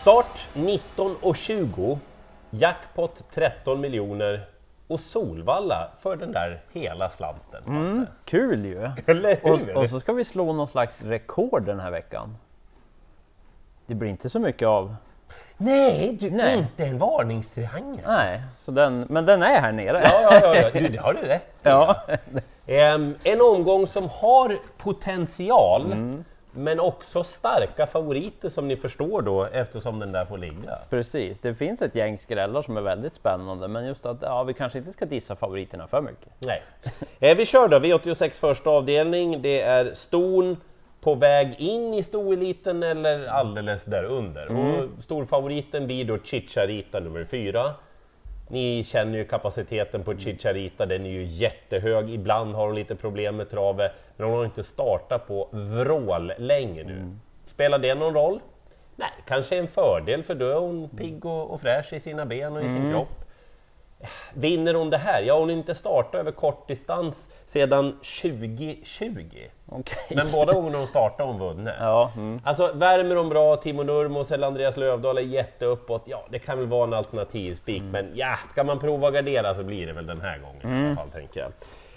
Start 19.20, jackpot 13 miljoner och Solvalla för den där hela slanten. Mm, kul ju! Eller? Och, och så ska vi slå någon slags rekord den här veckan. Det blir inte så mycket av. Nej, du, Nej. inte en varningstriangel. Nej, så den, men den är här nere. Ja, ja, ja, ja. Du, det har du rätt i. Ja. Ehm, en omgång som har potential, Mm. Men också starka favoriter som ni förstår då eftersom den där får ligga. Precis, det finns ett gäng skrällar som är väldigt spännande, men just att ja, vi kanske inte ska dissa favoriterna för mycket. Nej. Eh, vi kör då, V86 första avdelning. Det är ston på väg in i stoeliten eller alldeles där under. Och storfavoriten blir då Chicharita nummer fyra. Ni känner ju kapaciteten på Chicharita, den är ju jättehög. Ibland har hon lite problem med travet, men hon har inte startat på vrål länge nu. Spelar det någon roll? Nej, kanske en fördel för då är hon pigg och, och fräsch i sina ben och i sin kropp. Vinner hon det här? Ja, hon har inte startat över kortdistans sedan 2020. Okej. Men båda gångerna hon startade hon vunnit. Ja, mm. Alltså värmer de bra, Timo Nurmos eller Andreas Lövdahl är jätteuppåt, ja det kan väl vara en alternativ spik, Mm. men ja, ska man prova att gardera så blir det väl den här gången i alla fall, tänker jag.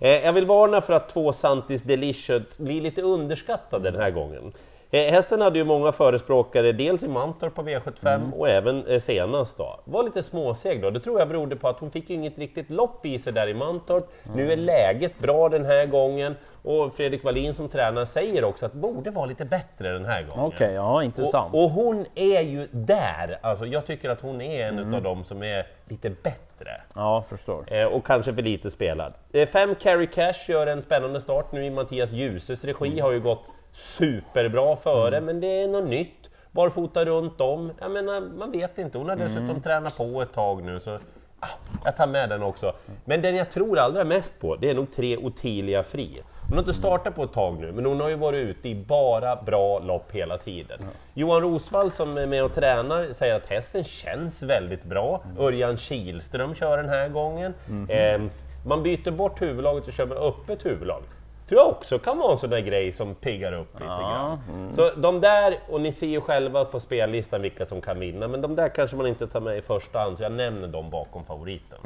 Eh, jag vill varna för att två Santis Delicious blir lite underskattad den här gången. Eh, hästen hade ju många förespråkare, dels i Mantorp på V75 och även eh, senast då. Var lite småseg då, det tror jag berodde på att hon fick ju inget riktigt lopp i sig där i Mantorp. Nu är läget bra den här gången och Fredrik Wallin som tränare säger också att borde vara lite bättre den här gången. Okej, ja intressant. Och, och hon är ju där, alltså jag tycker att hon är en av dem som är lite bättre. Ja, förstår. Eh, och kanske för lite spelad. Eh, fem Carry Cash gör en spännande start nu i Mattias Djuses regi, har ju gått superbra före, men det är något nytt. Barfota runt om. Jag menar, man vet inte, hon har dessutom tränat på ett tag nu så ah, jag tar med den också. Men den jag tror allra mest på, det är nog tre Ottilia Fri. Hon har inte startat på ett tag nu, men hon har ju varit ute i bara bra lopp hela tiden. Johan Rosvall som är med och tränar säger att hästen känns väldigt bra. Örjan Kihlström kör den här gången. Ehm, man byter bort huvudlaget och kör med öppet huvudlag. Tror jag också kan vara en sån där grej som piggar upp lite grann. Så de där, och ni ser ju själva på spellistan vilka som kan vinna, men de där kanske man inte tar med i första hand, så jag nämner dem bakom favoriten.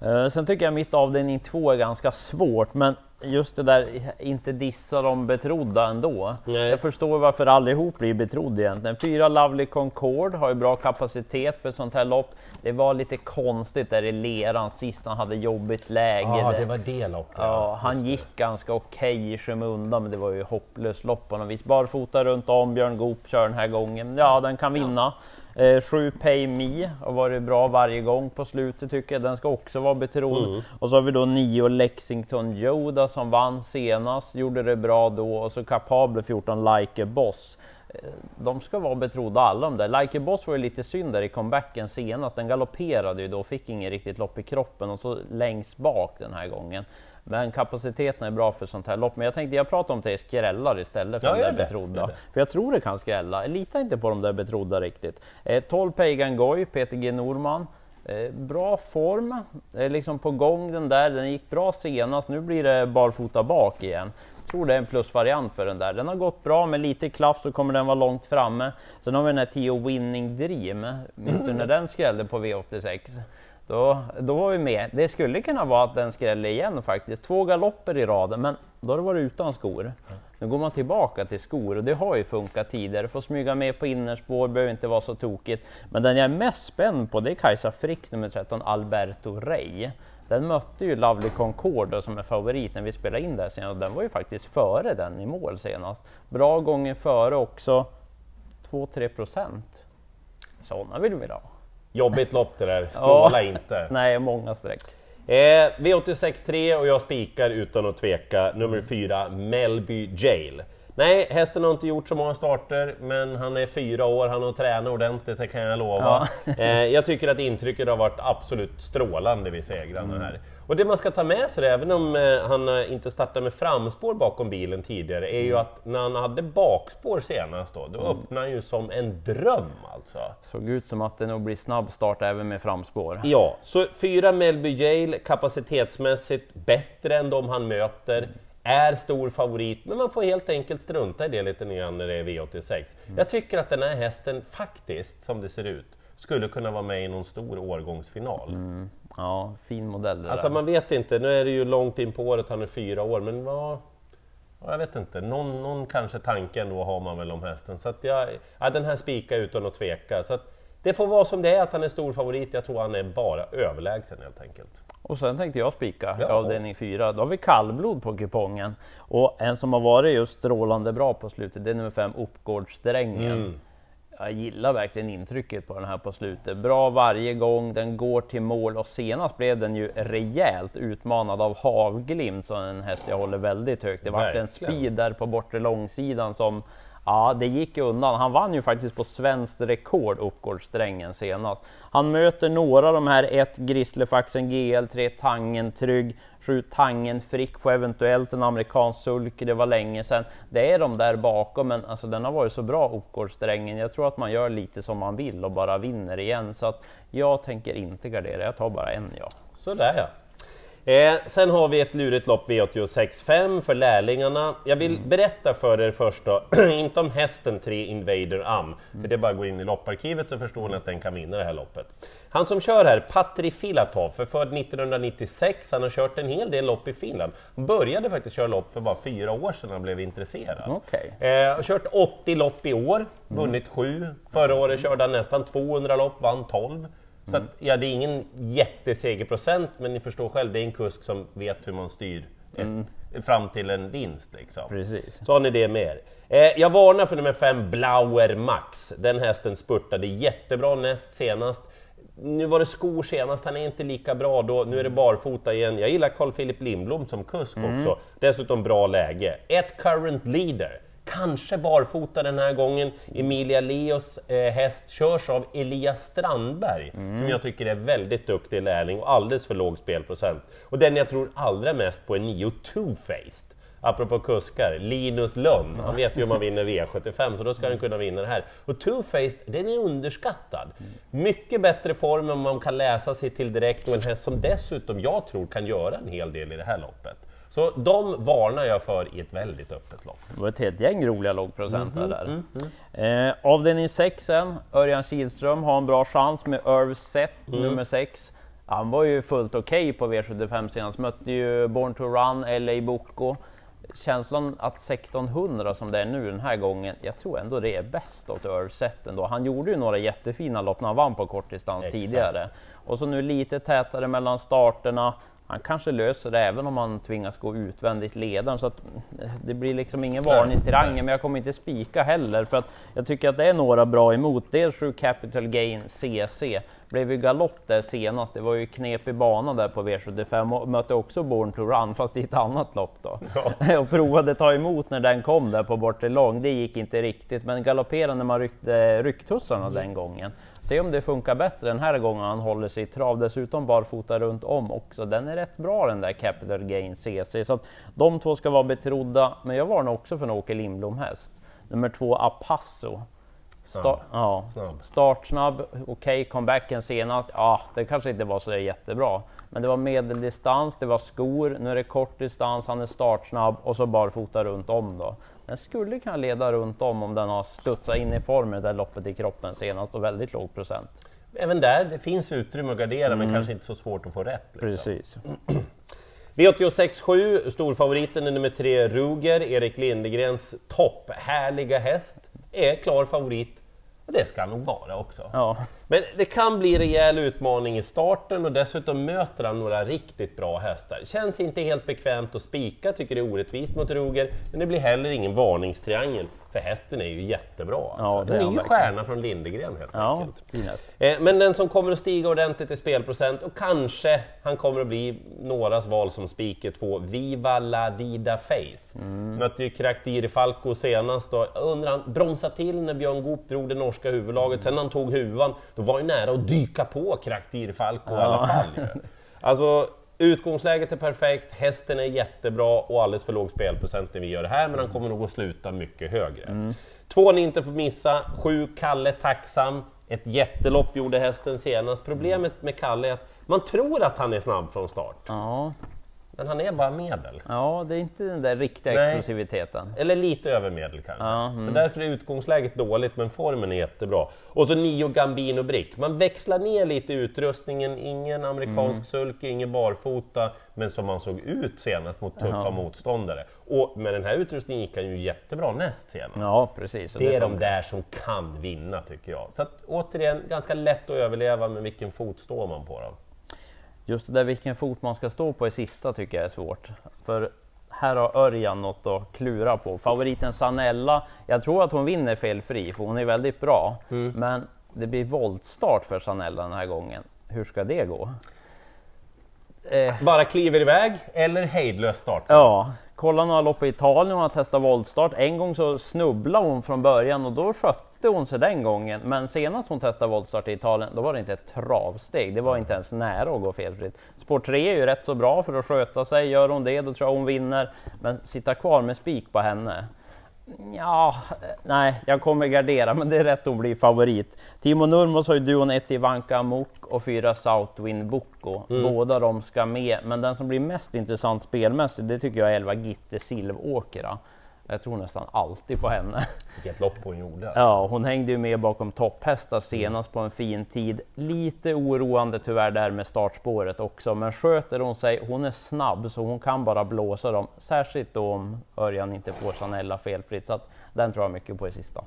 Eh, sen tycker jag mitt avdelning två är ganska svårt, men just det där, inte dissa de betrodda ändå. Nej. Jag förstår varför allihop blir betrodda egentligen. Fyra Lovely Concord har ju bra kapacitet för sånt här lopp. Det var lite konstigt där i leran sist han hade jobbigt läge. Ja, Det- var det loppet. Ja, han gick ganska okej i skymundan, men det var ju hopplöst lopp på något vis. Barfota runt om, Björn Goop kör den här gången. Ja, den kan vinna. Eh, Sju Pay Me har varit bra varje gång på slutet tycker jag. Den ska också vara betrodd. Och så har vi då nio Lexington Yoda som vann senast, gjorde det bra då. Och så Capable 14 Like a Boss. Eh, De ska vara betrodda alla de där. Like a Boss var ju lite synd där i comebacken senast. Den galopperade ju då, fick ingen riktigt lopp i kroppen och så längst bak den här gången. Men kapaciteten är bra för sånt här lopp. Men jag tänkte jag pratar om tre skrällar istället för Ja, de där det, betrodda. För jag tror det kan skrälla. Jag litar inte på de där betrodda riktigt. Eh, 12 Pagan Goy, Peter G Norman. Eh, bra form, eh, liksom på gång den där. Den gick bra senast, nu blir det barfota bak igen. Tror det är en plusvariant för den där. Den har gått bra, med lite klaff så kommer den vara långt framme. Sen har vi den här 10 Winning Dream. Minns du när den skrällde på V86? Då, då var vi med. Det skulle kunna vara att den skräller igen faktiskt. Två galopper i raden, men då har det varit utan skor. Nu går man tillbaka till skor och det har ju funkat tidigare. Får smyga med på innerspår, behöver inte vara så tokigt. Men den jag är mest spänd på det är Kajsa Frick nummer 13, Alberto Rey. Den mötte ju Lovely Concord som är favorit när vi spelade in där senast och den var ju faktiskt före den i mål senast. Bra gånger före också, 2-3 procent. Sådana vill vi ha. Jobbigt lopp det där, snåla inte. Nej, många streck. Eh, V86 3 och jag spikar utan att tveka nummer 4, Melby Jail. Nej, hästen har inte gjort så många starter, men han är fyra år, han har tränat ordentligt, det kan jag lova. Eh, jag tycker att intrycket har varit absolut strålande vid segrarna här. Och det man ska ta med sig, även om eh, han eh, inte startade med framspår bakom bilen tidigare, är ju att när han hade bakspår senast då, då öppnade han ju som en dröm alltså. Såg ut som att det nog blir snabb start även med framspår. Ja, så fyra Melby Jail kapacitetsmässigt bättre än de han möter. Är stor favorit, men man får helt enkelt strunta i det lite grann när det är V86. Mm. Jag tycker att den här hästen faktiskt, som det ser ut, skulle kunna vara med i någon stor årgångsfinal. Ja, fin modell det Alltså där. man vet inte, nu är det ju långt in på året, han är fyra år, men vad... ja, Jag vet inte, någon, någon kanske tanke ändå har man väl om hästen. Så att jag, ja, den här spikar utan att tveka. Så att det får vara som det är, att han är stor favorit. Jag tror han är bara överlägsen helt enkelt. Och sen tänkte jag spika Ja. avdelning 4. Då har vi kallblod på kupongen. Och en som har varit just strålande bra på slutet, det är nummer 5, Uppgårdsdrängen. Mm. Jag gillar verkligen intrycket på den här på slutet. Bra varje gång, den går till mål och senast blev den ju rejält utmanad av Havglimt, som en häst jag håller väldigt högt. Det var en speed där på bortre långsidan som Ja, det gick undan. Han vann ju faktiskt på svenskt rekord, Uppgårdssträngen senast. Han möter några av de här, ett Grisslefaxen GL, 3 Tangen Trygg, 7 Tangen Frick och eventuellt en amerikansk sulky, det var länge sedan. Det är de där bakom, men alltså den har varit så bra, Uppgårdssträngen. Jag tror att man gör lite som man vill och bara vinner igen, så att jag tänker inte gardera, jag tar bara en ja. Sådär ja. Eh, sen har vi ett lurigt lopp V86.5 för lärlingarna. Jag vill berätta för er först då, inte om hästen 3 Invader Am, för det är bara att gå in i lopparkivet så förstår ni att den kan vinna det här loppet. Han som kör här, Patri Filatov, för född 1996, han har kört en hel del lopp i Finland. Han började faktiskt köra lopp för bara fyra år sedan han blev intresserad. Okej. Eh, har kört 80 lopp i år, vunnit 7. Förra året körde han nästan 200 lopp, vann 12. Så att, ja, det är ingen jättesegerprocent, men ni förstår själv, det är en kusk som vet hur man styr ett, fram till en vinst. Liksom. Precis. Så har ni det med er. Eh, jag varnar för nummer 5, Blauer Max. Den hästen spurtade jättebra näst senast. Nu var det skor senast, han är inte lika bra då. Nu är det barfota igen. Jag gillar Carl Philip Lindblom som kusk också. Dessutom bra läge. Ett current leader. Kanske barfota den här gången. Emilia Leos eh, häst körs av Elias Strandberg, som jag tycker är väldigt duktig lärling och alldeles för låg spelprocent. Och den jag tror allra mest på är Nio Two-Faced. Apropå kuskar, Linus Lönn, han vet ju hur man vinner V75 så då ska han kunna vinna det här. Och Two-Faced, den är underskattad. Mycket bättre form än man kan läsa sig till direkt och en häst som dessutom jag tror kan göra en hel del i det här loppet. Så de varnar jag för i ett väldigt öppet lopp. Det var ett helt gäng roliga lågprocentare där. Eh, avdelning 6 sen, Örjan Kihlström har en bra chans med Irv Set, nummer 6. Han var ju fullt okej på V75 senast, mötte ju Born to Run, LA Boko. Känslan att 1600 som det är nu den här gången, jag tror ändå det är bäst åt Irv Set ändå. Han gjorde ju några jättefina lopp när han vann på kortdistans tidigare. Och så nu lite tätare mellan starterna. Han kanske löser det även om han tvingas gå utvändigt ledaren. Så att eh, det blir liksom ingen varning till rangen, men jag kommer inte spika heller. För att jag tycker att det är några bra emot. Dels 7 Capital Gain CC blev ju galopp där senast. Det var ju knepig bana där på V75 och mötte också Born to Run fast i ett annat lopp då. och provade ta emot när den kom där på bortre lång. Det gick inte riktigt men galopperade när man ryckte rycktussarna den gången. Se om det funkar bättre den här gången han håller sig i trav. Dessutom barfota runt om också. Den är rätt bra den där Capital Gain CC. Så att de två ska vara betrodda. Men jag varnar också för en Åke Lindblom häst. Nummer två Apasso. Sta- ja, Snabb. startsnabb, okej, comebacken senast, ja, det kanske inte var så jättebra. Men det var medeldistans, det var skor, nu är det kort distans, han är startsnabb och så barfota runt om då. Den skulle kunna leda runt om om den har studsat in i formen där loppet i kroppen senast och väldigt låg procent. Även där, det finns utrymme att gardera men kanske inte så svårt att få rätt. Liksom. Precis. V86.7, storfavoriten är nummer tre Ruger, Erik Lindegrens topphärliga häst, är klar favorit. Det ska nog vara också. Ja, Men det kan bli rejäl utmaning i starten och dessutom möter han några riktigt bra hästar. Känns inte helt bekvämt att spika, tycker det är orättvist mot Ruger, men det blir heller ingen varningstriangel, för hästen är ju jättebra. Alltså. Ja, det Den är ju stjärna från Lindegren helt ja enkelt. fin häst. Eh, Men den som kommer att stiga ordentligt i spelprocent och kanske han kommer att bli någras val som speaker två, Viva la vida face. Mötte ju Karaktiri Falco senast då. Undrar, han bromsade till när Björn Goop drog det norska huvudlaget, sen när han tog huvan, då var han nära att dyka på Karaktiri Falco i alla fall. Alltså, utgångsläget är perfekt, hästen är jättebra och alldeles för låg spelprocent när vi gör det här, men han kommer nog att sluta mycket högre. Två ni inte får missa, sju Kalle Tacksam. Ett jättelopp gjorde hästen senast. Problemet med Kalle är att man tror att han är snabb från start. Ja, Men han är bara medel. Ja, det är inte den där riktiga Nej. explosiviteten. Eller lite över medel kanske. Ja, mm. Så därför är utgångsläget dåligt, men formen är jättebra. Och så Nio Gambino Brick. Man växlar ner lite utrustningen, ingen amerikansk Mm. sulky, ingen barfota, men som man såg ut senast mot tuffa Ja. motståndare. Och med den här utrustningen gick han ju jättebra näst senast. Ja, precis. Och Det är de där som kan vinna tycker jag. Så att, återigen, ganska lätt att överleva, men vilken fot står man på då? Just det där vilken fot man ska stå på i sista tycker jag är svårt. För här har Örjan något att klura på. Favoriten Sanella, jag tror att hon vinner felfri, för hon är väldigt bra. Men det blir voltstart för Sanella den här gången. Hur ska det gå? Eh, Bara kliver iväg eller hejdlös start? ja, kolla några lopp i Italien, hon har testat voltstart. En gång så snubblade hon från början och då skötte hon sig den gången. Men senast hon testade voltstart i Italien, då var det inte ett travsteg. Det var inte ens nära att gå felfritt. Sport 3 är ju rätt så bra för att sköta sig. Gör hon det, då tror jag hon vinner. Men sitta kvar med spik på henne. Ja, nej, jag kommer gardera, men det är rätt att bli favorit. Timo Nurmos har ju duon 1 Ivanka Amok och 4 Southwind Boko. Båda de ska med, men den som blir mest intressant spelmässigt, det tycker jag är 11 Gitte Silvåkra. Jag tror nästan alltid på henne. Vilket lopp hon gjorde. alltså. Ja, hon hängde ju med bakom topphästar senast på en fin tid. Lite oroande tyvärr där med startspåret också, men sköter hon sig, hon är snabb så hon kan bara blåsa dem, särskilt då om Örjan inte får Sanella felfritt. Så att den tror jag mycket på i sista.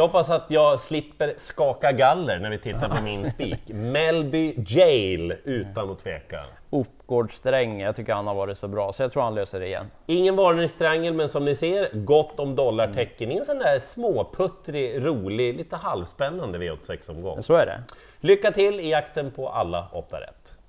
Jag hoppas att jag slipper skaka galler när vi tittar på min spik. Melby Jail, utan att tveka. Uppgårdssträng, jag tycker han har varit så bra, så jag tror han löser det igen. Ingen varningstriangel, men som ni ser, gott om dollartecken i en sån där småputtrig, rolig, lite halvspännande V86-omgång. Så är det. Lycka till i jakten på alla åtta rätt!